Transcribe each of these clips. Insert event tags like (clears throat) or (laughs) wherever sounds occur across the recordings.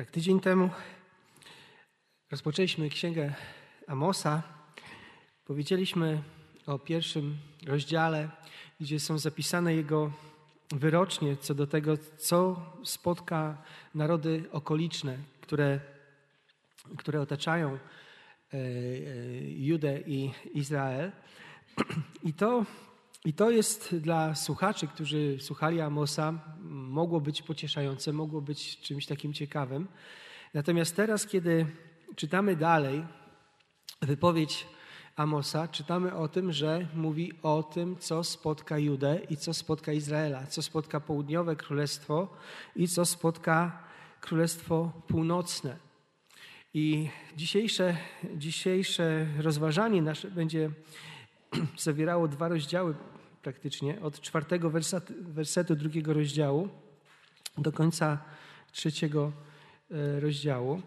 Tak, tydzień temu rozpoczęliśmy księgę Amosa. Powiedzieliśmy o pierwszym rozdziale, gdzie są zapisane jego wyrocznie co do tego, co spotka narody okoliczne, które, które otaczają e, e, Judę i Izrael. (clears throat) I to, I to jest dla słuchaczy, którzy słuchali Amosa, mogło być pocieszające, mogło być czymś takim ciekawym. Natomiast teraz, kiedy czytamy dalej wypowiedź Amosa, czytamy o tym, że mówi o tym, co spotka Judę i co spotka Izraela, co spotka południowe królestwo i co spotka królestwo północne. I dzisiejsze, dzisiejsze rozważanie nasze będzie (clears throat) zawierało dwa rozdziały praktycznie, od czwartego wersetu, wersetu drugiego rozdziału do końca trzeciego e, rozdziału.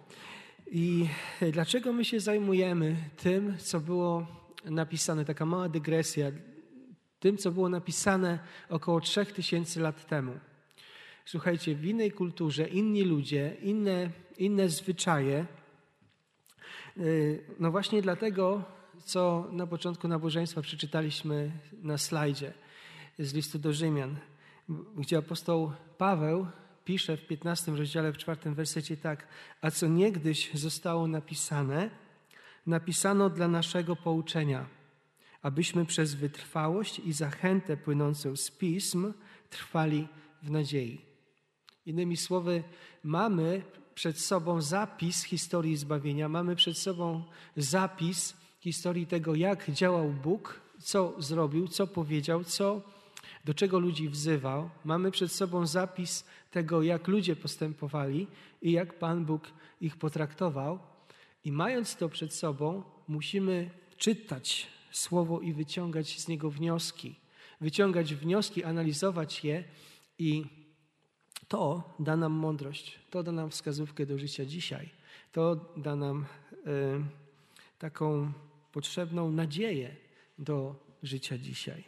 I dlaczego my się zajmujemy tym, co było napisane, taka mała dygresja, tym, co było napisane około 3000 lat temu. Słuchajcie, w innej kulturze, inni ludzie, inne, inne zwyczaje. Y, no właśnie dlatego, co na początku nabożeństwa przeczytaliśmy na slajdzie z listu do Rzymian, gdzie apostoł Paweł pisze w 15 rozdziale, w czwartym wersecie tak, a co niegdyś zostało napisane, napisano dla naszego pouczenia, abyśmy przez wytrwałość i zachętę płynącą z pism trwali w nadziei. Innymi słowy, mamy przed sobą zapis historii zbawienia, mamy przed sobą zapis historii tego, jak działał Bóg, co zrobił, co powiedział, co, do czego ludzi wzywał. Mamy przed sobą zapis tego, jak ludzie postępowali i jak Pan Bóg ich potraktował. I mając to przed sobą, musimy czytać Słowo i wyciągać z niego wnioski. Wyciągać wnioski, analizować je i to da nam mądrość, to da nam wskazówkę do życia dzisiaj. To da nam y, taką potrzebną nadzieję do życia dzisiaj.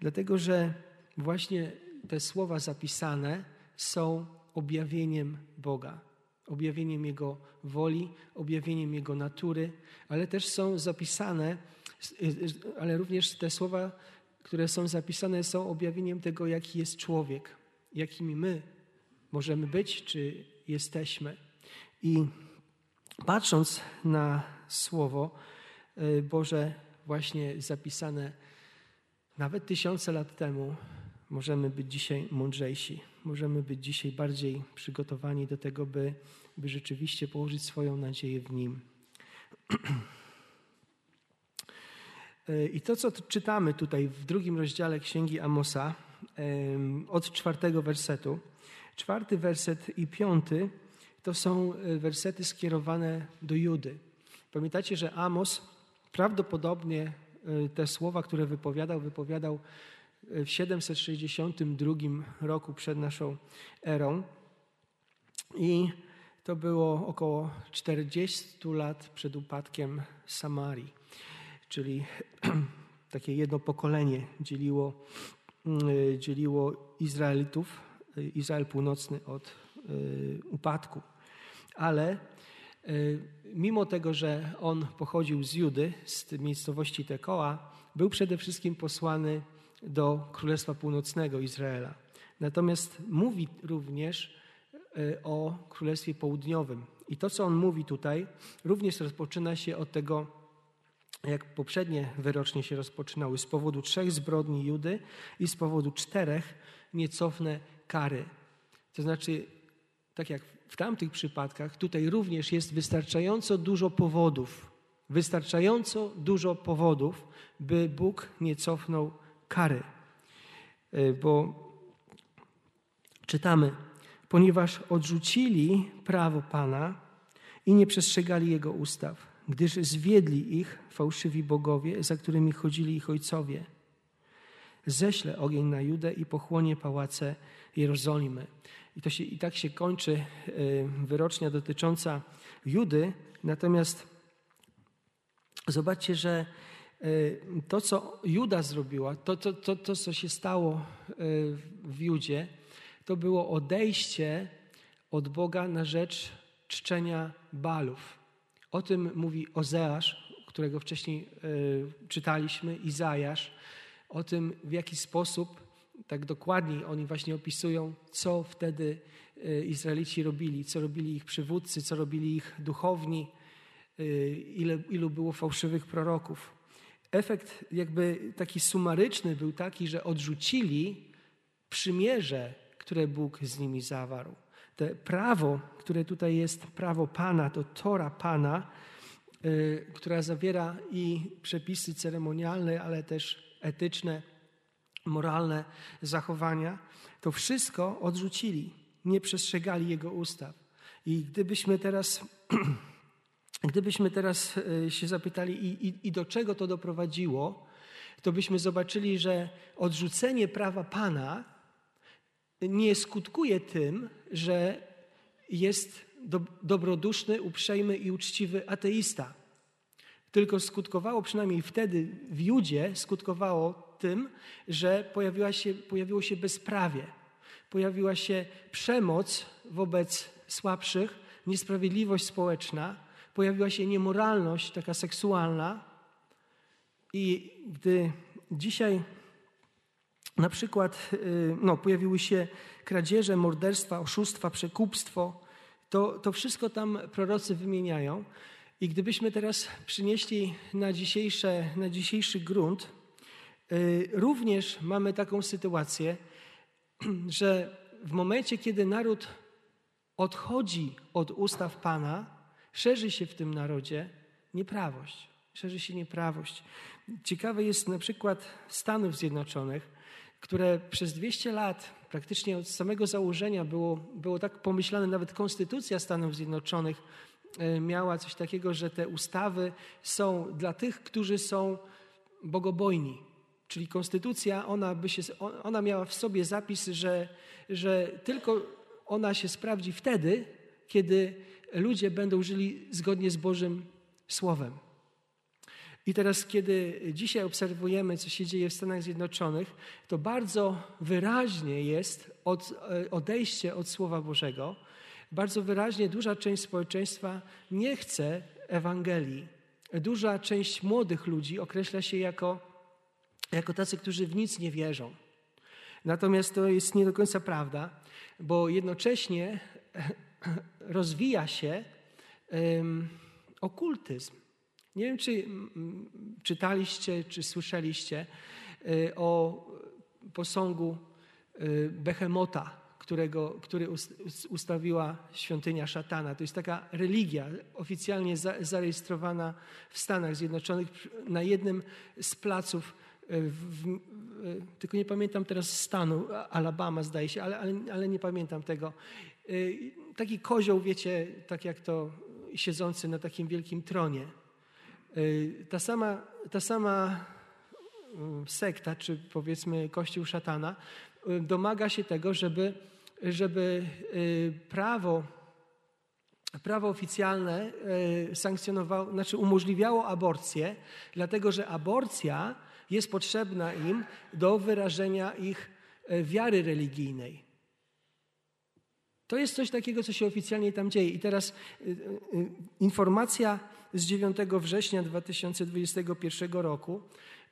Dlatego, że właśnie te słowa zapisane są objawieniem Boga, objawieniem Jego woli, objawieniem Jego natury, ale też są zapisane, ale również te słowa, które są zapisane, są objawieniem tego, jaki jest człowiek, jakimi my możemy być, czy jesteśmy. I patrząc na Słowo y, Boże, właśnie zapisane nawet tysiące lat temu, możemy być dzisiaj mądrzejsi, możemy być dzisiaj bardziej przygotowani do tego, by, by rzeczywiście położyć swoją nadzieję w Nim. (clears throat) I to, co czytamy tutaj w drugim rozdziale Księgi Amosa, od czwartego wersetu, czwarty werset i piąty to są wersety skierowane do Judy. Pamiętacie, że Amos prawdopodobnie e, te słowa, które wypowiadał, wypowiadał w 762 roku przed naszą erą. I to było około 40 lat przed upadkiem Samarii, czyli (clears throat) takie jedno pokolenie dzieliło, mm, dzieliło Izraelitów, Izrael północny od y, upadku. Ale y, mimo tego, że on pochodził z Judy, z miejscowości Tekoa, był przede wszystkim posłany do Królestwa Północnego Izraela. Natomiast mówi również e, o Królestwie Południowym. I to, co on mówi tutaj, również rozpoczyna się od tego, jak poprzednie wyrocznie się rozpoczynały, z powodu trzech zbrodni Judy i z powodu czterech niecofne kary. To znaczy, tak jak w tamtych przypadkach, tutaj również jest wystarczająco dużo powodów, wystarczająco dużo powodów, by Bóg nie cofnął kary. E, bo czytamy, ponieważ odrzucili prawo Pana i nie przestrzegali Jego ustaw, gdyż zwiedli ich fałszywi bogowie, za którymi chodzili ich ojcowie. Ześlę ogień na Judę i pochłonie pałace Jerozolimy. I, to się, I tak się kończy e, wyrocznia dotycząca Judy. Natomiast zobaczcie, że E, to, co Juda zrobiła, to, to, to, to, co się stało e, w Judzie, to było odejście od Boga na rzecz czczenia balów. O tym mówi Ozeasz, którego wcześniej y, czytaliśmy, Izajasz, o tym w jaki sposób, tak dokładniej oni właśnie opisują, co wtedy y, Izraelici robili, co robili ich przywódcy, co robili ich duchowni, y, ile, ilu było fałszywych proroków. Efekt jakby taki sumaryczny był taki, że odrzucili przymierze, które Bóg z nimi zawarł. Te prawo, które tutaj jest prawo Pana, to Tora Pana, y, która zawiera i przepisy ceremonialne, ale też etyczne, moralne zachowania, to wszystko odrzucili, nie przestrzegali Jego ustaw. I gdybyśmy teraz, (clears throat) gdybyśmy teraz y, się zapytali, i, i, i do czego to doprowadziło, to byśmy zobaczyli, że odrzucenie prawa Pana nie skutkuje tym, że jest do, dobroduszny, uprzejmy i uczciwy ateista. Tylko skutkowało, przynajmniej wtedy w Judzie, skutkowało tym, że pojawiła się, pojawiło się bezprawie, pojawiła się przemoc wobec słabszych, niesprawiedliwość społeczna, pojawiła się niemoralność taka seksualna. I gdy dzisiaj na przykład y, no, pojawiły się kradzieże, morderstwa, oszustwa, przekupstwo. To, to wszystko tam prorocy wymieniają. I gdybyśmy teraz przynieśli na, dzisiejsze, na dzisiejszy grunt, również mamy taką sytuację, (clears throat) że w momencie, kiedy naród odchodzi od ustaw Pana, szerzy się w tym narodzie nieprawość. Szerzy się nieprawość. Ciekawe jest na przykład Stanów Zjednoczonych, które przez 200 lat, praktycznie od samego założenia, było, było tak pomyślane, nawet Konstytucja Stanów Zjednoczonych e, miała coś takiego, że te ustawy są dla tych, którzy są bogobojni. Czyli konstytucja, ona, by się, ona miała w sobie zapis, że, że tylko ona się sprawdzi wtedy, kiedy ludzie będą żyli zgodnie z Bożym Słowem. I teraz, kiedy dzisiaj obserwujemy, co się dzieje w Stanach Zjednoczonych, to bardzo wyraźnie jest od, e, odejście od Słowa Bożego. Bardzo wyraźnie duża część społeczeństwa nie chce Ewangelii. Duża część młodych ludzi określa się jako, jako tacy, którzy w nic nie wierzą. Natomiast to jest nie do końca prawda, bo jednocześnie (clears throat) rozwija się um, okultyzm. Nie wiem, czy czytaliście, czy słyszeliście y, o posągu y, Behemota, którego, który ustawiła świątynia szatana. To jest taka religia oficjalnie zarejestrowana w Stanach Zjednoczonych na jednym z placów, w, w, tylko nie pamiętam teraz stanu, Alabama zdaje się, ale, ale, ale nie pamiętam tego. Taki kozioł, wiecie, tak jak to siedzący na takim wielkim tronie. Ta sama, ta sama mm, sekta, czy powiedzmy kościół szatana, domaga się tego, żeby, żeby prawo, prawo oficjalne sankcjonowało, znaczy umożliwiało aborcję, dlatego że aborcja jest potrzebna im do wyrażenia ich wiary religijnej. To jest coś takiego, co się oficjalnie tam dzieje. I teraz informacja z 9 września 2021 roku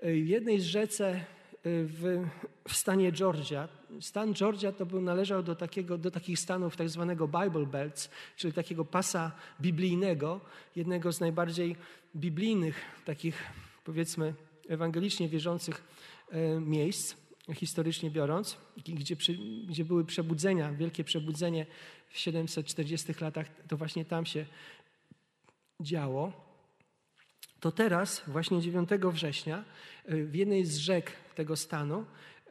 w jednej z rzece e, w, w, stanie Georgia. Stan Georgia to był, należał do, takiego, do takich stanów tak zwanego Bible Belts, czyli takiego pasa biblijnego, jednego z najbardziej biblijnych, takich powiedzmy ewangelicznie wierzących e, miejsc, historycznie biorąc, gdzie, gdzie były przebudzenia, wielkie przebudzenie w 740 latach, to właśnie tam się działo, to teraz, właśnie 9 września, y, w jednej z rzek tego stanu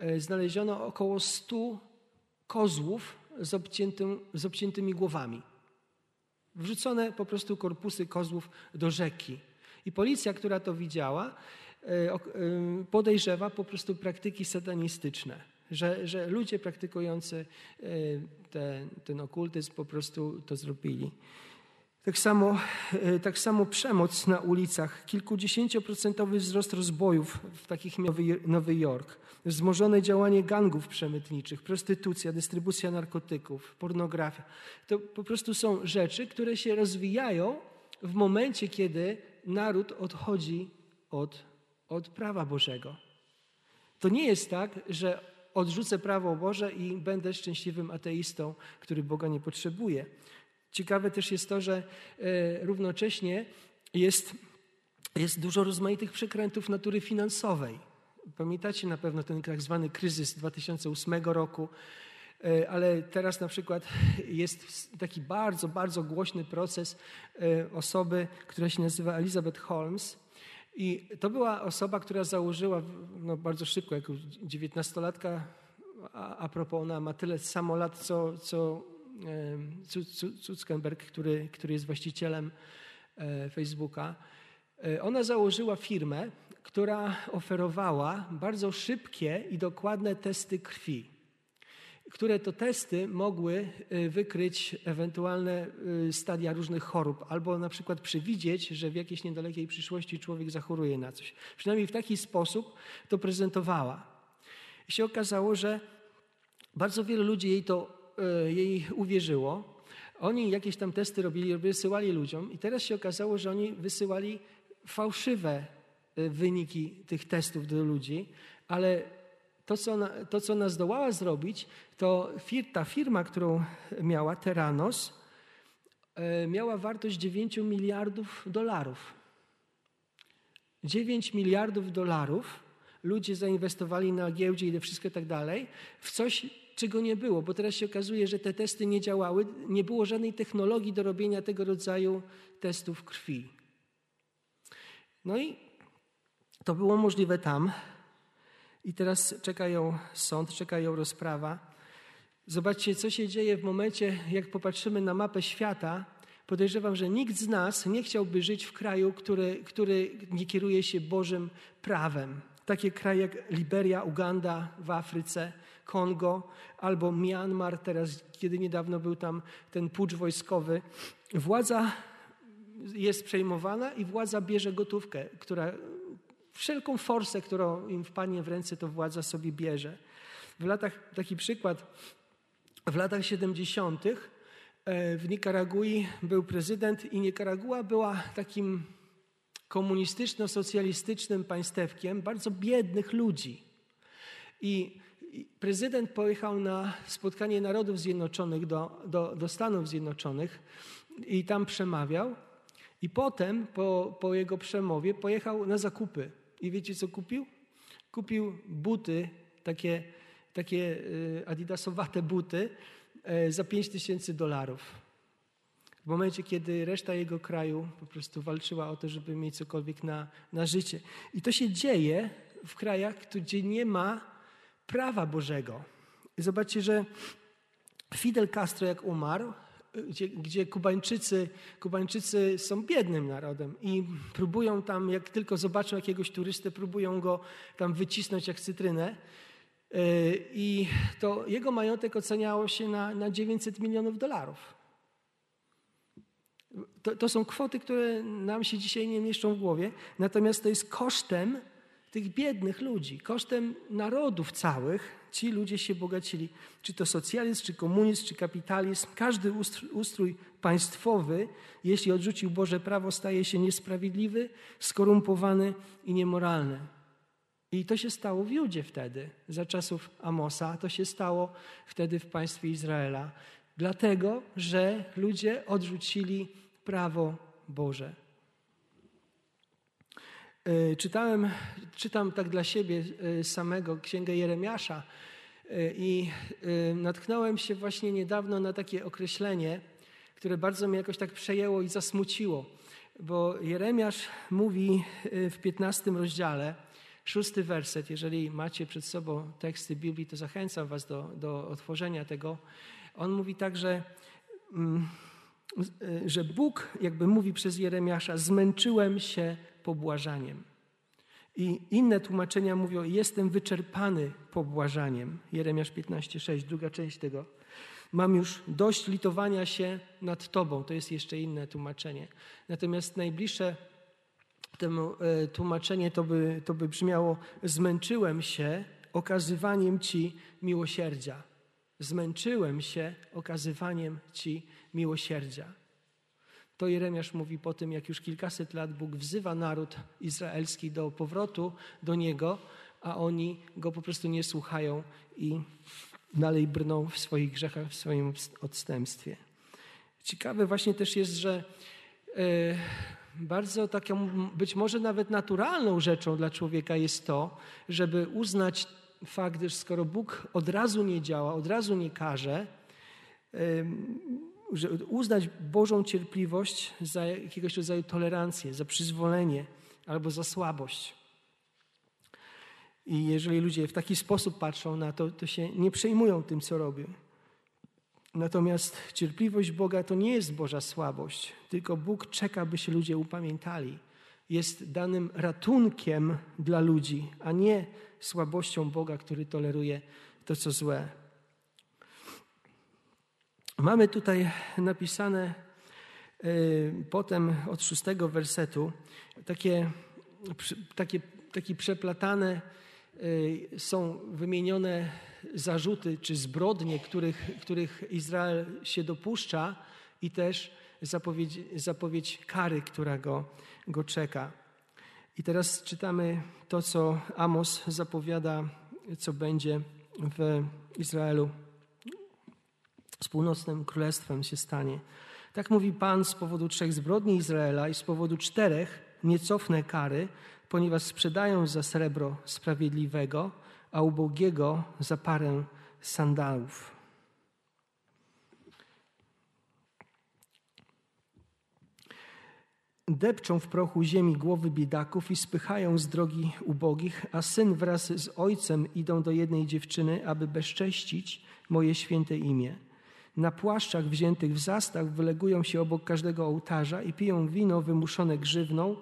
y, znaleziono około 100 kozłów z, obciętym, z obciętymi głowami. Wrzucone po prostu korpusy kozłów do rzeki. I policja, która to widziała, podejrzewa po prostu praktyki satanistyczne, że, że ludzie praktykujący ten, ten okultyzm po prostu to zrobili. Tak samo, e, tak samo przemoc na ulicach, kilkudziesięcioprocentowy wzrost rozbojów w takich Nowy, Nowy Jork, wzmożone działanie gangów przemytniczych, prostytucja, dystrybucja narkotyków, pornografia. To po prostu są rzeczy, które się rozwijają w momencie, kiedy naród odchodzi od, od prawa Bożego. To nie jest tak, że odrzucę prawo Boże i będę szczęśliwym ateistą, który Boga nie potrzebuje. Ciekawe też jest to, że e, równocześnie jest, jest dużo rozmaitych przekrętów natury finansowej. Pamiętacie na pewno ten tak zwany kryzys 2008 roku, e, ale teraz na przykład (laughs) jest taki bardzo, bardzo głośny proces e, osoby, która się nazywa Elizabeth Holmes. I to była osoba, która założyła no, bardzo szybko, jako dziewiętnastolatka, a, a propos ona ma tyle samo lat, co, co Zuckerberg, który, który jest właścicielem e, Facebooka, e, ona założyła firmę, która oferowała bardzo szybkie i dokładne testy krwi, które to testy mogły e, wykryć ewentualne stadia różnych chorób, albo na przykład przewidzieć, że w jakiejś niedalekiej przyszłości człowiek zachoruje na coś. Przynajmniej w taki sposób to prezentowała. I się okazało, że bardzo wielu ludzi jej to E, jej uwierzyło. Oni jakieś tam testy robili, wysyłali ludziom i teraz się okazało, że oni wysyłali fałszywe wyniki tych testów do ludzi, ale to, co ona, to, co ona zdołała zrobić, to fir, ta firma, którą miała, Teranos, e, miała wartość 9 miliardów dolarów. 9 miliardów dolarów ludzie zainwestowali na giełdzie i wszystko tak dalej, w coś, czego nie było, bo teraz się okazuje, że te testy nie działały, nie było żadnej technologii do robienia tego rodzaju testów krwi. No i to było możliwe tam. I teraz czekają sąd, czekają rozprawa. Zobaczcie, co się dzieje w momencie, jak popatrzymy na mapę świata. Podejrzewam, że nikt z nas nie chciałby żyć w kraju, który, który nie kieruje się Bożym prawem. Takie kraje jak Liberia, Uganda w Afryce, Kongo albo Myanmar, teraz, kiedy niedawno był tam ten pucz wojskowy. Władza jest przejmowana i władza bierze gotówkę, która wszelką forsę, którą im wpadnie w ręce, to władza sobie bierze. W latach, taki przykład, w latach 70. E, w Nikaragui był prezydent i Nikaragua była takim komunistyczno-socjalistycznym państewkiem bardzo biednych ludzi. I prezydent pojechał na spotkanie Narodów Zjednoczonych do, do, do Stanów Zjednoczonych i tam przemawiał. I potem, po, po jego przemowie, pojechał na zakupy. I wiecie, co kupił? Kupił buty, takie, takie y, adidasowate buty e, za 5 tysięcy dolarów. W momencie, kiedy reszta jego kraju po prostu walczyła o to, żeby mieć cokolwiek na, na życie. I to się dzieje w krajach, gdzie nie ma prawa Bożego. Zobaczcie, że Fidel Castro, jak umarł, gdzie, gdzie Kubańczycy, Kubańczycy są biednym narodem i próbują tam, jak tylko zobaczą jakiegoś turystę, próbują go tam wycisnąć jak cytrynę. E, I to jego majątek oceniało się na, na 900 milionów dolarów. To, to są kwoty, które nam się dzisiaj nie mieszczą w głowie, natomiast to jest kosztem tych biednych ludzi, kosztem narodów całych, ci ludzie się bogacili. Czy to socjalizm, czy komunizm, czy kapitalizm, każdy ustrój, państwowy, jeśli odrzucił Boże prawo, staje się niesprawiedliwy, skorumpowany i niemoralny. I to się stało w Judzie wtedy, za czasów Amosa, to się stało wtedy w państwie Izraela, dlatego że ludzie odrzucili prawo Boże. E, czytałem, czytam tak dla siebie e, samego Księgę Jeremiasza e, i natknąłem się właśnie niedawno na takie określenie, które bardzo mnie jakoś tak przejęło i zasmuciło, bo Jeremiasz mówi w 15 rozdziale, szósty werset, jeżeli macie przed sobą teksty Biblii, to zachęcam was do, do otworzenia tego. On mówi tak, że, mm, że Bóg, jakby mówi przez Jeremiasza, zmęczyłem się pobłażaniem. I inne tłumaczenia mówią, jestem wyczerpany pobłażaniem. Jeremiasz 15,6, druga część tego. Mam już dość litowania się nad Tobą. To jest jeszcze inne tłumaczenie. Natomiast najbliższe temu e, tłumaczenie to by, to by brzmiało: Zmęczyłem się okazywaniem Ci miłosierdzia. Zmęczyłem się okazywaniem Ci miłosierdzia. To Jeremiasz mówi po tym, jak już kilkaset lat Bóg wzywa naród izraelski do powrotu do Niego, a oni Go po prostu nie słuchają i dalej brną w swoich grzechach, w swoim odstępstwie. Ciekawe właśnie też jest, że e, bardzo taką, być może nawet naturalną rzeczą dla człowieka jest to, żeby uznać fakt, że skoro Bóg od razu nie działa, od razu nie każe, że uznać Bożą cierpliwość za jakiegoś rodzaju tolerancję, za przyzwolenie albo za słabość. I jeżeli ludzie w taki sposób patrzą na to, to się nie przejmują tym, co robią. Natomiast cierpliwość Boga to nie jest Boża słabość, tylko Bóg czeka, by się ludzie upamiętali. Jest danym ratunkiem dla ludzi, a nie słabością Boga, który toleruje to, co złe. Mamy tutaj napisane y, potem od szóstego wersetu takie, takie, takie przeplatane y, są wymienione zarzuty czy zbrodnie, których, których Izrael się dopuszcza i też zapowiedź, zapowiedź kary, która go, go czeka. I teraz czytamy to, co Amos zapowiada, co będzie w Izraelu z północnym królestwem się stanie. Tak mówi Pan z powodu trzech zbrodni Izraela i z powodu czterech nie cofnę kary, ponieważ sprzedają za srebro sprawiedliwego, a ubogiego za parę sandałów. Depczą w prochu ziemi głowy biedaków i spychają z drogi ubogich, a syn wraz z ojcem idą do jednej dziewczyny, aby bezcześcić moje święte imię. Na płaszczach wziętych w zastaw wylegują się obok każdego ołtarza i piją wino wymuszone grzywną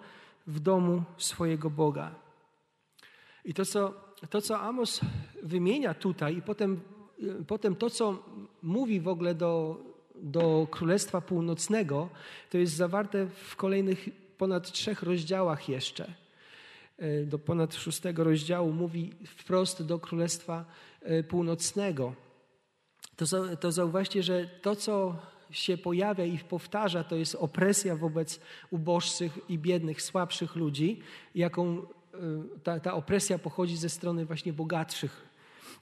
w domu swojego Boga. I to, co, to, co Amos wymienia tutaj, i potem, potem to, co mówi w ogóle do, do Królestwa Północnego, to jest zawarte w kolejnych ponad trzech rozdziałach jeszcze. Do ponad szóstego rozdziału mówi wprost do Królestwa e, Północnego to, to zauważcie, że to, co się pojawia i powtarza, to jest opresja wobec uboższych i biednych, słabszych ludzi, jaką y, ta, ta opresja pochodzi ze strony właśnie bogatszych.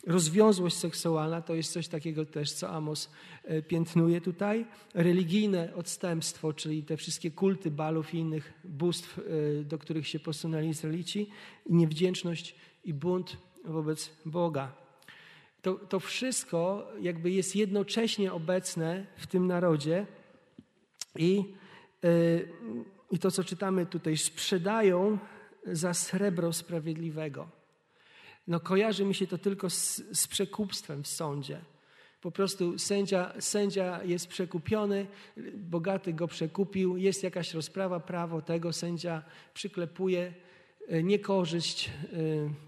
Rozwiązłość seksualna to jest coś takiego też, co Amos y, piętnuje tutaj. Religijne odstępstwo, czyli te wszystkie kulty balów i innych bóstw, y, do których się posunęli Izraelici, i niewdzięczność i bunt wobec Boga to, to wszystko jakby jest jednocześnie obecne w tym narodzie i, yy, i to, co czytamy tutaj, sprzedają za srebro sprawiedliwego. No kojarzy mi się to tylko z, z przekupstwem w sądzie. Po prostu sędzia, sędzia jest przekupiony, bogaty go przekupił, jest jakaś rozprawa, prawo tego, sędzia przyklepuje E, niekorzyść, e,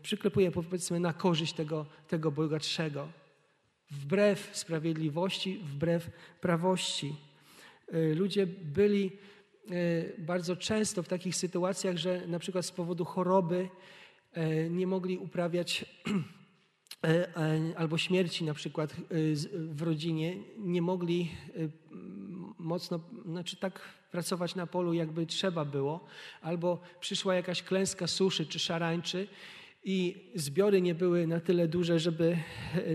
przyklepuje powiedzmy na korzyść tego, tego bogatszego. Wbrew sprawiedliwości, wbrew prawości. E, ludzie byli bardzo często w takich sytuacjach, że na przykład z powodu choroby nie mogli uprawiać (clears throat) albo śmierci na przykład w rodzinie, nie mogli mocno, znaczy tak pracować na polu, jakby trzeba było, albo przyszła jakaś klęska suszy czy szarańczy i zbiory nie były na tyle duże, żeby,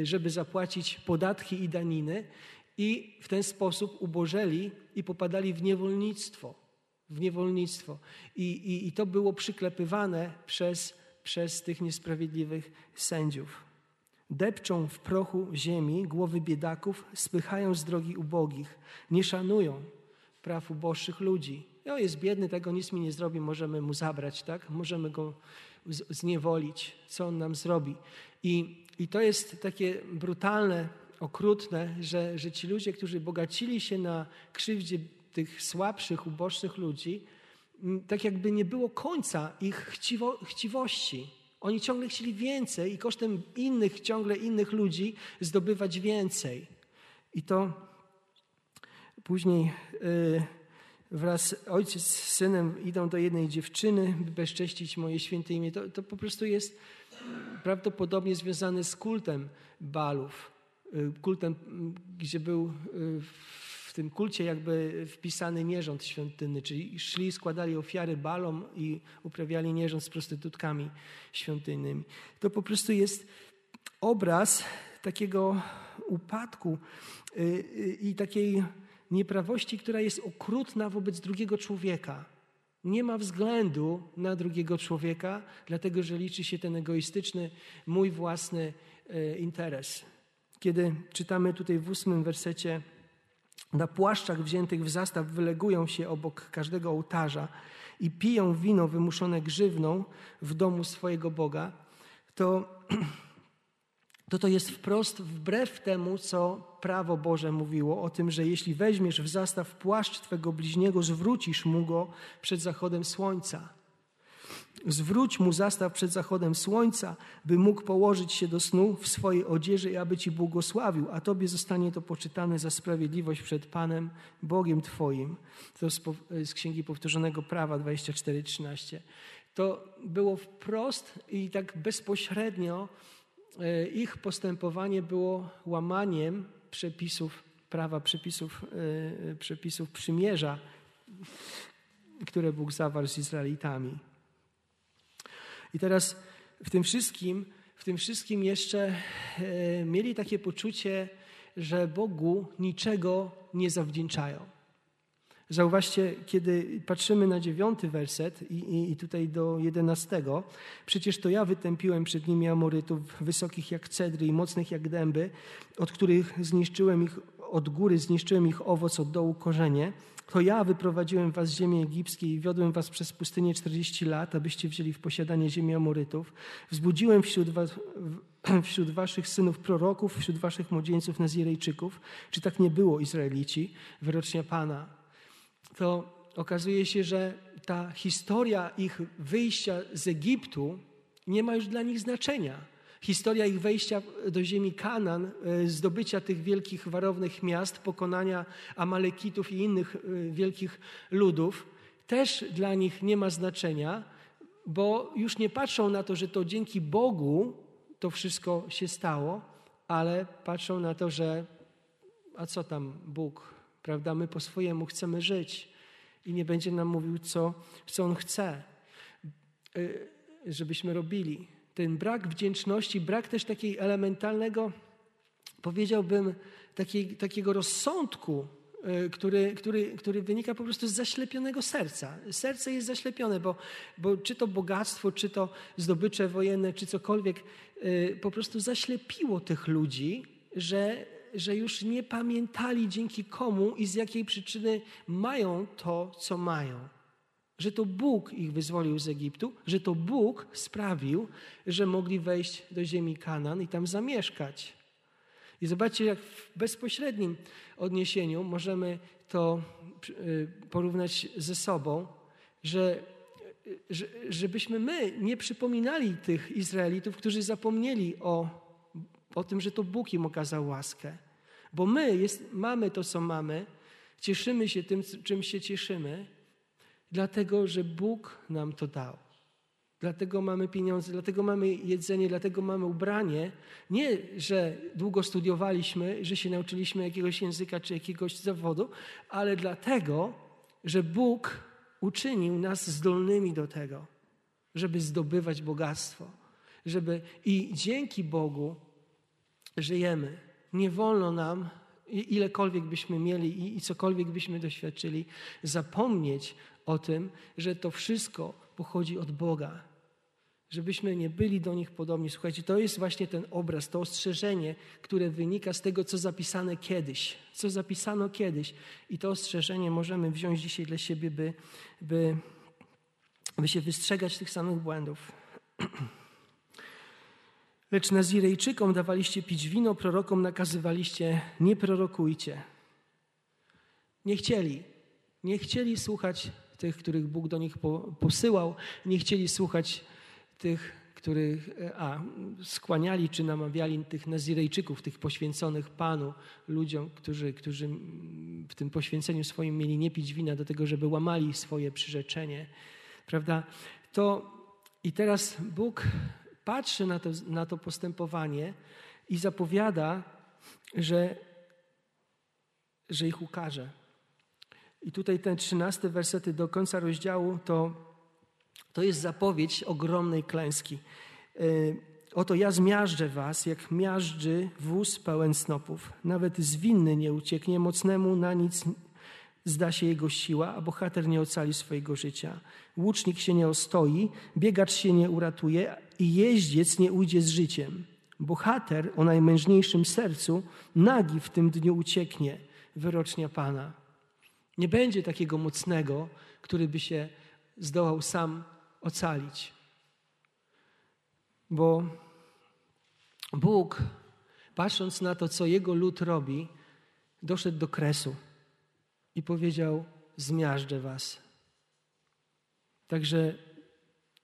żeby zapłacić podatki i daniny, i w ten sposób ubożeli i popadali w niewolnictwo. W niewolnictwo. I, i, i to było przyklepywane przez, przez tych niesprawiedliwych sędziów. Depczą w prochu ziemi głowy biedaków, spychają z drogi ubogich, nie szanują praw uboższych ludzi. O, jest biedny, tego nic mi nie zrobi, możemy mu zabrać, tak? Możemy go zniewolić. Co on nam zrobi? I, i to jest takie brutalne, okrutne, że, że ci ludzie, którzy bogacili się na krzywdzie tych słabszych, uboższych ludzi, tak jakby nie było końca ich chciwo, chciwości. Oni ciągle chcieli więcej i kosztem innych, ciągle innych ludzi zdobywać więcej. I to później y, wraz ojciec z synem idą do jednej dziewczyny, by bezcześcić moje święte imię. To, to po prostu jest prawdopodobnie związane z kultem balów. Y, kultem, gdzie był w tym kulcie jakby wpisany nierząd świątynny, czyli szli, składali ofiary balom i uprawiali nierząd z prostytutkami świątynnymi. To po prostu jest obraz takiego upadku y, y, i takiej nieprawości, która jest okrutna wobec drugiego człowieka. Nie ma względu na drugiego człowieka, dlatego że liczy się ten egoistyczny, mój własny y, interes. Kiedy czytamy tutaj w ósmym wersecie, na płaszczach wziętych w zastaw wylegują się obok każdego ołtarza i piją wino wymuszone grzywną w domu swojego Boga, to (clears throat) to to jest wprost wbrew temu, co prawo Boże mówiło o tym, że jeśli weźmiesz w zastaw płaszcz Twego bliźniego, zwrócisz mu go przed zachodem słońca. Zwróć mu zastaw przed zachodem słońca, by mógł położyć się do snu w swojej odzieży i aby Ci błogosławił, a Tobie zostanie to poczytane za sprawiedliwość przed Panem, Bogiem Twoim. To z Księgi Powtórzonego Prawa 24:13. To było wprost i tak bezpośrednio E, ich postępowanie było łamaniem przepisów prawa, przepisów, e, przepisów przymierza, które Bóg zawarł z Izraelitami. I teraz w tym wszystkim, w tym wszystkim jeszcze e, mieli takie poczucie, że Bogu niczego nie zawdzięczają. Zauważcie, kiedy patrzymy na dziewiąty werset i, i, i, tutaj do jedenastego. Przecież to ja wytępiłem przed nimi Amorytów, wysokich jak cedry i mocnych jak dęby, od których zniszczyłem ich, od góry zniszczyłem ich owoc, od dołu korzenie. To ja wyprowadziłem was z ziemi egipskiej i wiodłem was przez pustynię 40 lat, abyście wzięli w posiadanie ziemi Amorytów. Wzbudziłem wśród was, (clears throat) wśród waszych synów proroków, wśród waszych młodzieńców Nazirejczyków. Czy tak nie było, Izraelici? Wyrocznia Pana to okazuje się, że ta historia ich wyjścia z Egiptu nie ma już dla nich znaczenia. Historia ich wejścia do ziemi Kanan, e, zdobycia tych wielkich warownych miast, pokonania Amalekitów i innych e, wielkich ludów, też dla nich nie ma znaczenia, bo już nie patrzą na to, że to dzięki Bogu to wszystko się stało, ale patrzą na to, że a co tam Bóg prawda? My po swojemu chcemy żyć i nie będzie nam mówił, co, co On chce, y, żebyśmy robili. Ten brak wdzięczności, brak też takiej elementalnego, powiedziałbym, takiej, takiego rozsądku, y, który, który, który wynika po prostu z zaślepionego serca. Serce jest zaślepione, bo, bo czy to bogactwo, czy to zdobycze wojenne, czy cokolwiek, y, po prostu zaślepiło tych ludzi, że że już nie pamiętali dzięki komu i z jakiej przyczyny mają to, co mają. Że to Bóg ich wyzwolił z Egiptu, że to Bóg sprawił, że mogli wejść do ziemi Kanan i tam zamieszkać. I zobaczcie, jak w bezpośrednim odniesieniu możemy to y, porównać ze sobą, że, że żebyśmy my nie przypominali tych Izraelitów, którzy zapomnieli o, o tym, że to Bóg im okazał łaskę. Bo my jest, mamy to, co mamy, cieszymy się tym, czym się cieszymy, dlatego że Bóg nam to dał. Dlatego mamy pieniądze, dlatego mamy jedzenie, dlatego mamy ubranie. Nie, że długo studiowaliśmy, że się nauczyliśmy jakiegoś języka czy jakiegoś zawodu, ale dlatego, że Bóg uczynił nas zdolnymi do tego, żeby zdobywać bogactwo. Żeby, I dzięki Bogu żyjemy. Nie wolno nam, ilekolwiek byśmy mieli i, cokolwiek byśmy doświadczyli, zapomnieć o tym, że to wszystko pochodzi od Boga. Żebyśmy nie byli do nich podobni. Słuchajcie, to jest właśnie ten obraz, to ostrzeżenie, które wynika z tego, co zapisane kiedyś. Co zapisano kiedyś. I to ostrzeżenie możemy wziąć dzisiaj dla siebie, by, by, by się wystrzegać tych samych błędów. (clears throat) Lecz Nazirejczykom dawaliście pić wino, prorokom nakazywaliście nie prorokujcie. Nie chcieli. Nie chcieli słuchać tych, których Bóg do nich posyłał. Nie chcieli słuchać tych, których a, skłaniali czy namawiali tych Nazirejczyków, tych poświęconych Panu, ludziom, którzy, którzy w tym poświęceniu swoim mieli nie pić wina do tego, żeby łamali swoje przyrzeczenie. Prawda? To i teraz Bóg patrzy na to, na to postępowanie i zapowiada, że, że ich ukaże. I tutaj ten trzynasty wersety do końca rozdziału to, to jest zapowiedź ogromnej klęski. Y, Oto ja zmiażdżę was, jak miażdży wóz pełen snopów. Nawet zwinny nie ucieknie, mocnemu na nic zda się jego siła, a bohater nie ocali swojego życia. Łucznik się nie ostoi, biegacz się nie uratuje i jeździec nie ujdzie z życiem. Bohater o najmężniejszym sercu nagi w tym dniu ucieknie, wyrocznia Pana. Nie będzie takiego mocnego, który by się zdołał sam ocalić. Bo Bóg, patrząc na to, co Jego lud robi, doszedł do kresu i powiedział: Zmiażdżę was. Także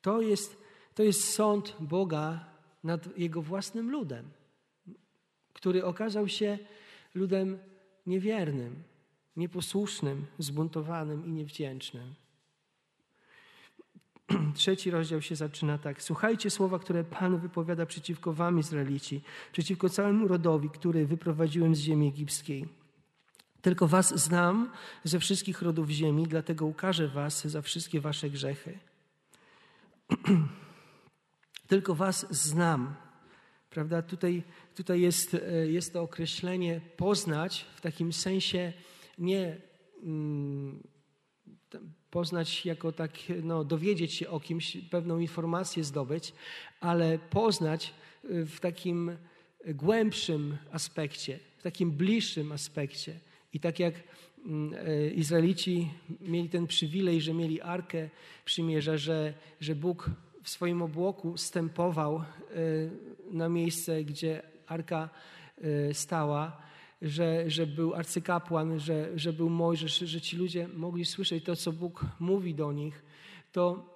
to jest, to jest sąd Boga nad Jego własnym ludem, który okazał się ludem niewiernym, nieposłusznym, zbuntowanym i niewdzięcznym. (clears throat) Trzeci rozdział się zaczyna tak. Słuchajcie słowa, które Pan wypowiada przeciwko wam, Izraelici, przeciwko całemu rodowi, który wyprowadziłem z ziemi egipskiej. Tylko was znam ze wszystkich rodów ziemi, dlatego ukażę was za wszystkie wasze grzechy. (clears throat) Tylko was znam. Prawda? Tutaj, tutaj jest, e, jest to określenie poznać w takim sensie nie mm, poznać jako tak, no, dowiedzieć się o kimś, pewną informację zdobyć, ale poznać e, w takim głębszym aspekcie, w takim bliższym aspekcie. I tak jak mm, e, Izraelici mieli ten przywilej, że mieli arkę przymierza, że, że Bóg w swoim obłoku stępował e, na miejsce, gdzie arka stała, że, że był arcykapłan, że, że był Mojżesz, że ci ludzie mogli słyszeć to, co Bóg mówi do nich, to,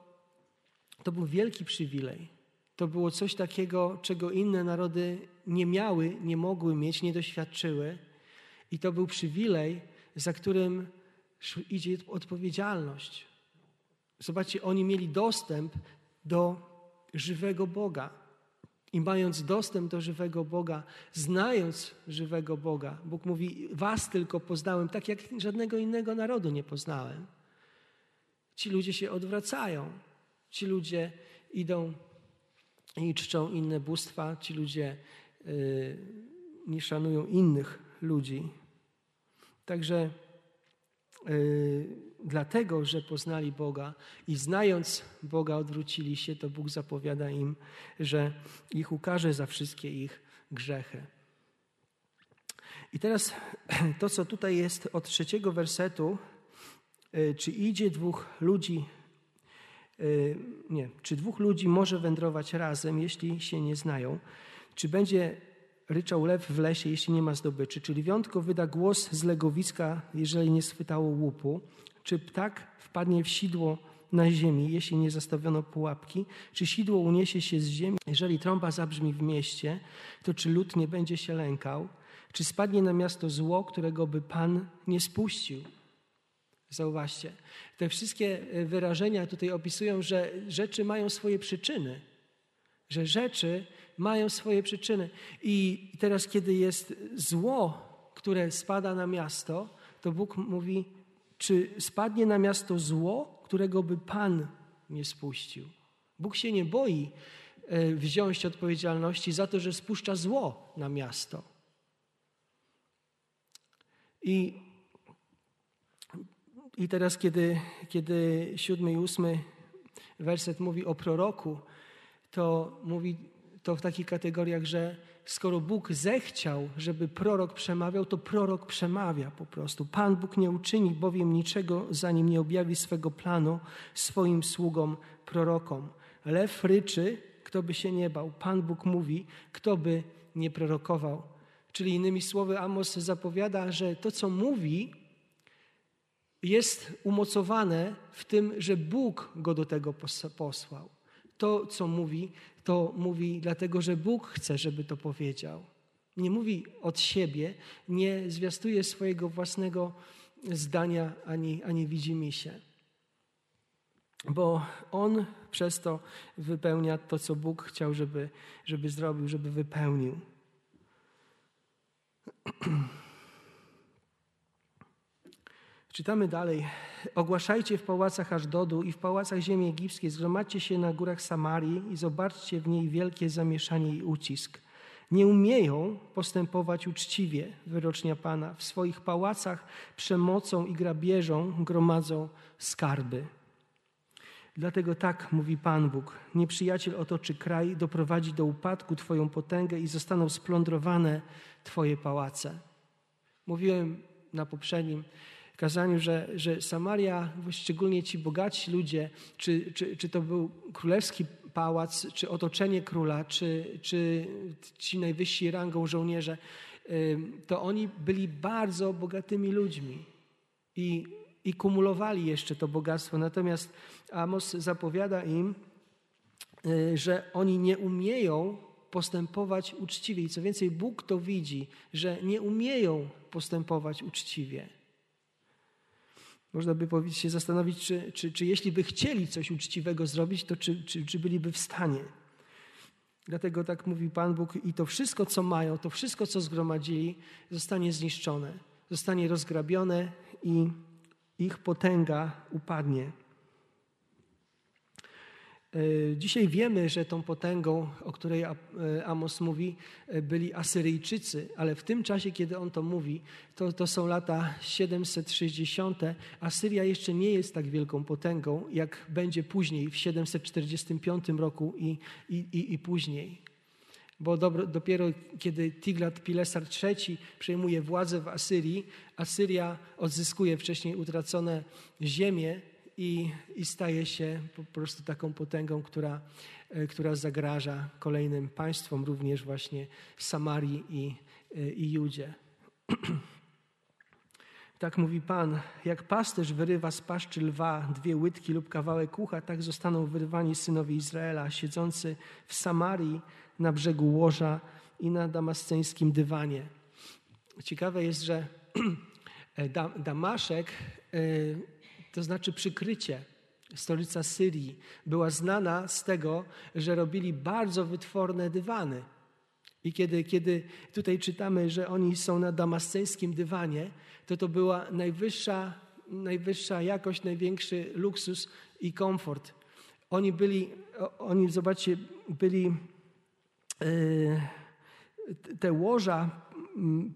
to był wielki przywilej. To było coś takiego, czego inne narody nie miały, nie mogły mieć, nie doświadczyły. I to był przywilej, za którym idzie odpowiedzialność. Zobaczcie, oni mieli dostęp do żywego Boga. I mając dostęp do żywego Boga, znając żywego Boga, Bóg mówi: Was tylko poznałem, tak jak żadnego innego narodu nie poznałem. Ci ludzie się odwracają. Ci ludzie idą i czczą inne bóstwa. Ci ludzie yy, nie szanują innych ludzi. Także yy, dlatego, że poznali Boga i znając Boga odwrócili się, to Bóg zapowiada im, że ich ukaże za wszystkie ich grzechy. I teraz (clears throat) to, co tutaj jest od trzeciego wersetu, yy, czy idzie dwóch ludzi, yy, nie, czy dwóch ludzi może wędrować razem, jeśli się nie znają, czy będzie ryczał lew w lesie, jeśli nie ma zdobyczy? Czy lwiątko wyda głos z legowiska, jeżeli nie schwytało łupu? Czy ptak wpadnie w sidło na ziemi, jeśli nie zastawiono pułapki? Czy sidło uniesie się z ziemi, jeżeli trąba zabrzmi w mieście? To czy lud nie będzie się lękał? Czy spadnie na miasto zło, którego by Pan nie spuścił? Zauważcie, te wszystkie wyrażenia tutaj opisują, że rzeczy mają swoje przyczyny, że rzeczy mają swoje przyczyny. I teraz, kiedy jest zło, które spada na miasto, to Bóg mówi, czy spadnie na miasto zło, którego by Pan nie spuścił. Bóg się nie boi e, wziąć odpowiedzialności za to, że spuszcza zło na miasto. I, i teraz, kiedy, kiedy siódmy i ósmy werset mówi o proroku, to mówi to w takich kategoriach, że skoro Bóg zechciał, żeby prorok przemawiał, to prorok przemawia po prostu. Pan Bóg nie uczyni bowiem niczego, zanim nie objawi swego planu swoim sługom, prorokom. Lew ryczy, kto by się nie bał. Pan Bóg mówi, kto by nie prorokował. Czyli innymi słowy, Amos zapowiada, że to, co mówi, jest umocowane w tym, że Bóg go do tego posłał. To, co mówi, to mówi dlatego, że Bóg chce, żeby to powiedział. Nie mówi od siebie, nie zwiastuje swojego własnego zdania ani, ani widzi się. Bo On przez to wypełnia to, co Bóg chciał, żeby, żeby zrobił, żeby wypełnił. (clears throat) Czytamy dalej. Ogłaszajcie w pałacach Ażdodu i w pałacach ziemi egipskiej, zgromadźcie się na górach Samarii i zobaczcie w niej wielkie zamieszanie i ucisk. Nie umieją postępować uczciwie, wyrocznia Pana. W swoich pałacach przemocą i grabieżą gromadzą skarby. Dlatego tak mówi Pan Bóg: Nieprzyjaciel otoczy kraj, doprowadzi do upadku Twoją potęgę i zostaną splądrowane Twoje pałace. Mówiłem na poprzednim kazaniu, że, że Samaria, szczególnie ci bogaci ludzie, czy, czy, czy to był królewski pałac, czy otoczenie króla, czy, czy ci najwyżsi rangą żołnierze, to oni byli bardzo bogatymi ludźmi i, i kumulowali jeszcze to bogactwo. Natomiast Amos zapowiada im, y, że oni nie umieją postępować uczciwie. I co więcej, Bóg to widzi, że nie umieją postępować uczciwie. Można by powiedzieć, się zastanowić, czy, czy, czy jeśli by chcieli coś uczciwego zrobić, to czy, czy, czy byliby w stanie. Dlatego tak mówi Pan Bóg i to wszystko, co mają, to wszystko, co zgromadzili, zostanie zniszczone, zostanie rozgrabione i ich potęga upadnie. E, dzisiaj wiemy, że tą potęgą, o której e, Amos mówi, e, byli Asyryjczycy, ale w tym czasie, kiedy on to mówi, to, to są lata 760. Asyria jeszcze nie jest tak wielką potęgą, jak będzie później, w 745 roku i, i, i później. Bo dobro, dopiero kiedy Tiglat-Pileser III przejmuje władzę w Asyrii, Asyria odzyskuje wcześniej utracone ziemie i, i staje się po prostu taką potęgą, która, e, która zagraża kolejnym państwom, również właśnie Samarii i, e, i Judzie. (clears throat) Tak mówi Pan, jak pasterz wyrywa z paszczy lwa dwie łydki lub kawałek ucha, tak zostaną wyrwani synowie Izraela, siedzący w Samarii na brzegu łoża i na damasceńskim dywanie. Ciekawe jest, że (clears throat) Damaszek e, to znaczy przykrycie. Stolica Syrii była znana z tego, że robili bardzo wytworne dywany. I kiedy, kiedy tutaj czytamy, że oni są na damasceńskim dywanie, to to była najwyższa, najwyższa jakość, największy luksus i komfort. Oni byli, oni zobaczcie, byli e, te łoża,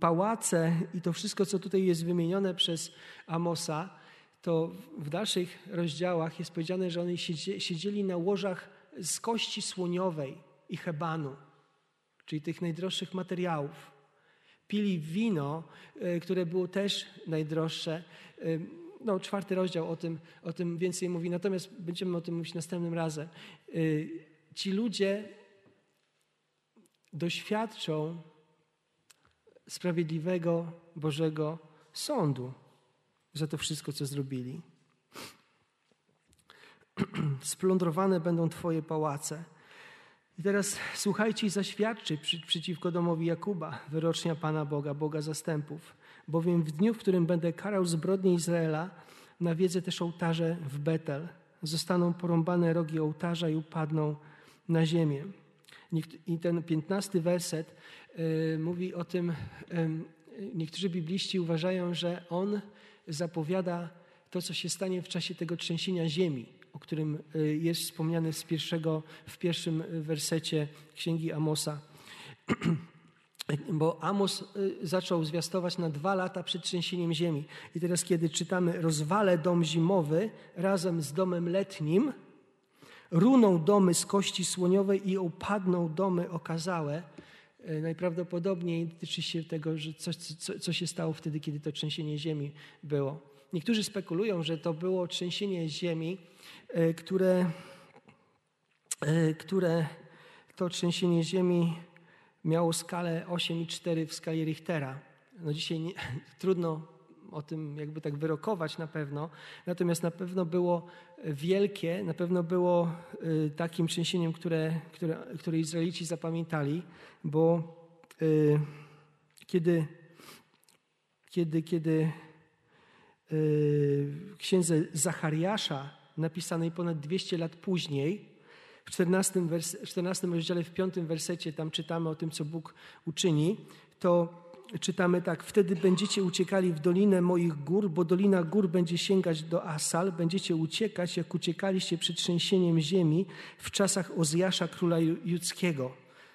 pałace i to wszystko, co tutaj jest wymienione przez Amosa, to w dalszych rozdziałach jest powiedziane, że oni siedzieli na łożach z kości słoniowej i hebanu, czyli tych najdroższych materiałów. Pili wino, e, które było też najdroższe. No, czwarty rozdział o tym, o tym więcej mówi, natomiast będziemy o tym mówić następnym razem. E, ci ludzie doświadczą sprawiedliwego Bożego sądu za to wszystko, co zrobili. (clears throat) Splądrowane będą Twoje pałace. I teraz słuchajcie i zaświadczy przeciwko domowi Jakuba, wyrocznia Pana Boga, Boga zastępów. Bowiem w dniu, w którym będę karał zbrodnie Izraela, nawiedzę też ołtarze w Betel. Zostaną porąbane rogi ołtarza i upadną na ziemię. I ten piętnasty werset y, mówi o tym, y, niektórzy bibliści uważają, że on zapowiada to, co się stanie w czasie tego trzęsienia ziemi, o którym y, jest wspomniane z pierwszego, w pierwszym wersecie Księgi Amosa. (clears throat) Bo Amos y, zaczął zwiastować na dwa lata przed trzęsieniem ziemi. I teraz, kiedy czytamy, rozwalę dom zimowy razem z domem letnim, runą domy z kości słoniowej i upadną domy okazałe, najprawdopodobniej tyczy się tego, że coś, co, co się stało wtedy, kiedy to trzęsienie ziemi było. Niektórzy spekulują, że to było trzęsienie ziemi, e, które, e, które to trzęsienie ziemi miało skalę 8,4 w skali Richtera. No dzisiaj nie, (laughs) trudno o tym jakby tak wyrokować na pewno. Natomiast na pewno było wielkie, na pewno było y, takim trzęsieniem, które, które, które Izraelici zapamiętali, bo y, kiedy, kiedy, kiedy w księdze Zachariasza, napisanej ponad 200 lat później, w 14, wers 14 rozdziale, w 5 wersecie, tam czytamy o tym, co Bóg uczyni, to czytamy tak: Wtedy będziecie uciekali w dolinę moich gór, bo dolina gór będzie sięgać do Asal, będziecie uciekać, jak uciekaliście przed trzęsieniem ziemi w czasach Ozjasza, króla judzkiego.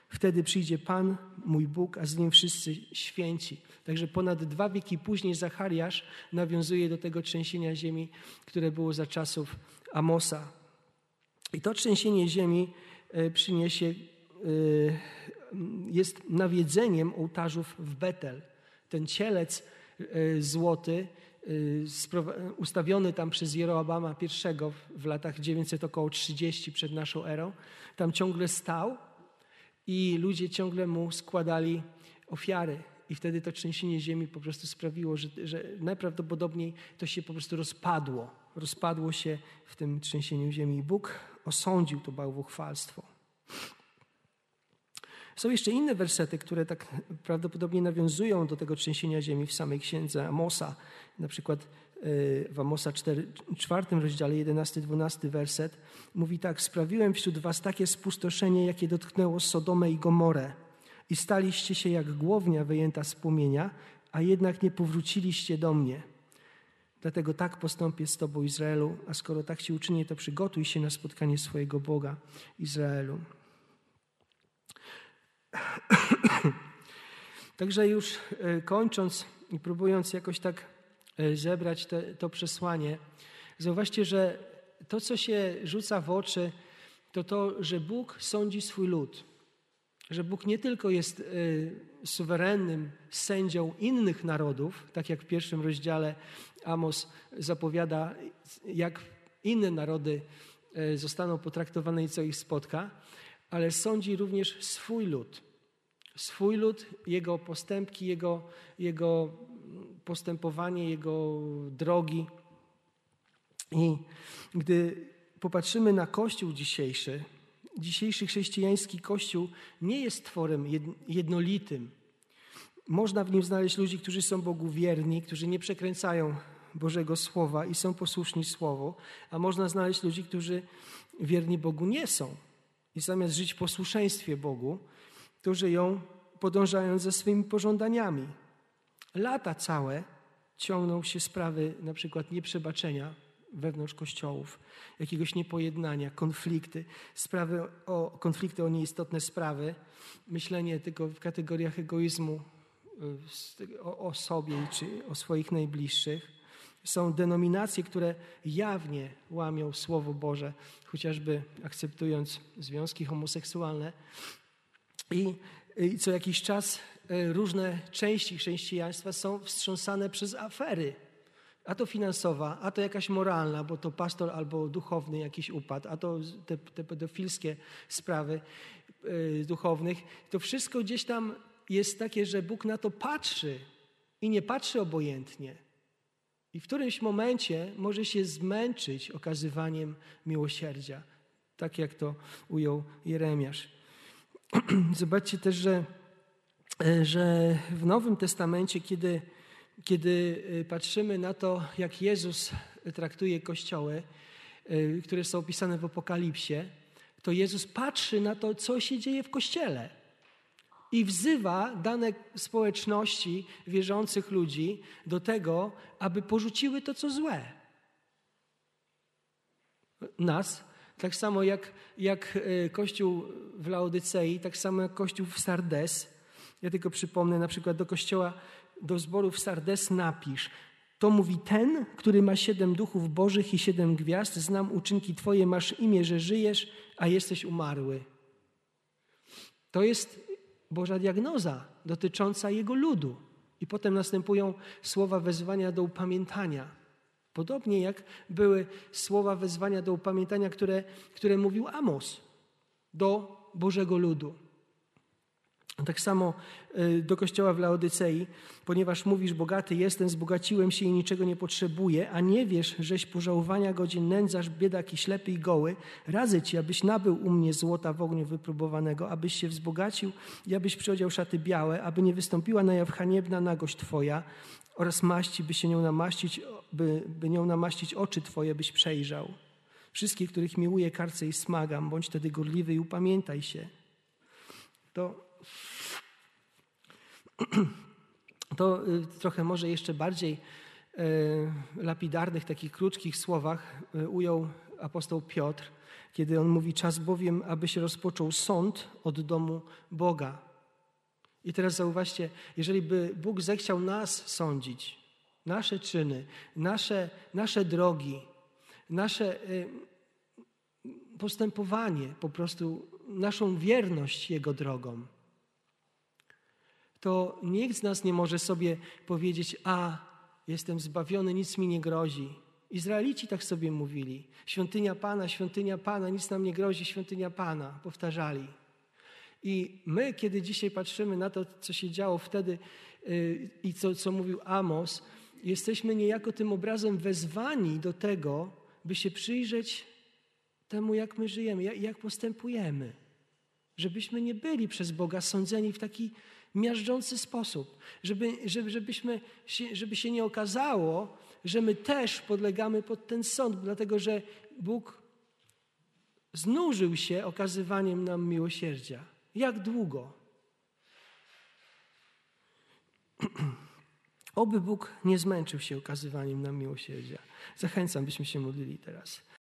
Wtedy przyjdzie Pan, mój Bóg, a z nim wszyscy święci. Także ponad dwa wieki później Zachariasz nawiązuje do tego trzęsienia ziemi, które było za czasów Amosa. I to trzęsienie ziemi e, przyniesie, e, jest nawiedzeniem ołtarzów w Betel. Ten cielec e, złoty, ustawiony tam przez Jeroabama I w latach 900 około 30 przed naszą erą, tam ciągle stał i ludzie ciągle mu składali ofiary. I wtedy to trzęsienie ziemi po prostu sprawiło, że, że najprawdopodobniej to się po prostu rozpadło. Rozpadło się w tym trzęsieniu ziemi. I Bóg osądził to bałwochwalstwo. Są jeszcze inne wersety, które tak prawdopodobnie nawiązują do tego trzęsienia ziemi w samej księdze Amosa. Na przykład e, w Amosa 4, 4 rozdziale 11-12 werset mówi tak: Sprawiłem wśród was takie spustoszenie, jakie dotknęło Sodomę i Gomorę. I staliście się jak głownia wyjęta z płomienia, a jednak nie powróciliście do mnie. Dlatego tak postąpię z Tobą, Izraelu, a skoro tak Ci uczynię, to przygotuj się na spotkanie swojego Boga, Izraelu. (coughs) Także już e, kończąc i próbując jakoś tak e, zebrać te, to przesłanie, zauważcie, że to, co się rzuca w oczy, to to, że Bóg sądzi swój lud. Że Bóg nie tylko jest e, suwerennym sędzią innych narodów, tak jak w pierwszym rozdziale Amos zapowiada, jak inne narody zostaną potraktowane i co ich spotka, ale sądzi również swój lud. Swój lud, jego postępki, jego, jego postępowanie, jego drogi. I gdy popatrzymy na Kościół dzisiejszy, dzisiejszy chrześcijański Kościół nie jest tworem jednolitym. Można w nim znaleźć ludzi, którzy są Bogu wierni, którzy nie przekręcają Bożego Słowa i są posłuszni Słowu, a można znaleźć ludzi, którzy wierni Bogu nie są. I zamiast żyć w posłuszeństwie Bogu, to żyją podążając za swoimi pożądaniami. Lata całe ciągną się sprawy na przykład nieprzebaczenia wewnątrz kościołów, jakiegoś niepojednania, konflikty, sprawy o, konflikty o nieistotne sprawy, myślenie tylko w kategoriach egoizmu y, o, o sobie czy o swoich najbliższych. Są denominacje, które jawnie łamią Słowo Boże, chociażby akceptując związki homoseksualne. I, i co jakiś czas e, różne części chrześcijaństwa są wstrząsane przez afery. A to finansowa, a to jakaś moralna, bo to pastor albo duchowny jakiś upadł, a to te, te pedofilskie sprawy yy, duchownych. To wszystko gdzieś tam jest takie, że Bóg na to patrzy i nie patrzy obojętnie. I w którymś momencie może się zmęczyć okazywaniem miłosierdzia, tak jak to ujął Jeremiasz. (clears throat) Zobaczcie też, że, e, że w Nowym Testamencie, kiedy, kiedy e, patrzymy na to, jak Jezus traktuje kościoły, e, które są opisane w Apokalipsie, to Jezus patrzy na to, co się dzieje w kościele i wzywa dane społeczności wierzących ludzi do tego, aby porzuciły to, co złe. Nas, tak samo jak, jak e, Kościół w Laodycei, tak samo jak Kościół w Sardes. Ja tylko przypomnę na przykład do kościoła, do zboru w Sardes napisz. To mówi ten, który ma siedem duchów bożych i siedem gwiazd. Znam uczynki Twoje, masz imię, że żyjesz, a jesteś umarły. To jest Boża diagnoza dotycząca Jego ludu. I potem następują słowa wezwania do upamiętania. Podobnie jak były słowa wezwania do upamiętania, które, które mówił Amos do Bożego ludu. Tak samo y, do kościoła w Laodycei, ponieważ mówisz, bogaty jestem, zbogaciłem się i niczego nie potrzebuję, a nie wiesz, żeś pożałowania godzin nędzarz, biedak i ślepy i goły, radzę ci, abyś nabył u mnie złota w ogniu wypróbowanego, abyś się wzbogacił i abyś przyodział szaty białe, aby nie wystąpiła na jaw haniebna nagość twoja oraz maści, by się nią namaścić, by, by nią namaścić oczy twoje, byś przejrzał. Wszystkich, których miłuję, karcę i smagam, bądź wtedy gorliwy i upamiętaj się. To (clears throat) to y, trochę może jeszcze bardziej y, lapidarnych, takich krótkich słowach y, ujął apostoł Piotr, kiedy on mówi: Czas bowiem, aby się rozpoczął sąd od domu Boga. I teraz zauważcie, jeżeli by Bóg zechciał nas sądzić, nasze czyny, nasze, nasze drogi, nasze postępowanie, po prostu naszą wierność Jego drogom, to nikt z nas nie może sobie powiedzieć: A, jestem zbawiony, nic mi nie grozi. Izraelici tak sobie mówili: Świątynia Pana, świątynia Pana, nic nam nie grozi, świątynia Pana, powtarzali. I my, kiedy dzisiaj patrzymy na to, co się działo wtedy yy, i co, co mówił Amos, jesteśmy niejako tym obrazem wezwani do tego, by się przyjrzeć temu, jak my żyjemy, jak postępujemy. Żebyśmy nie byli przez Boga sądzeni w taki miażdżący sposób, żeby, żeby, żebyśmy się, żeby się nie okazało, że my też podlegamy pod ten sąd, dlatego że Bóg znużył się okazywaniem nam miłosierdzia. Jak długo? (clears throat) Oby Bóg nie zmęczył się okazywaniem nam miłosierdzia. Zachęcam, byśmy się modlili teraz.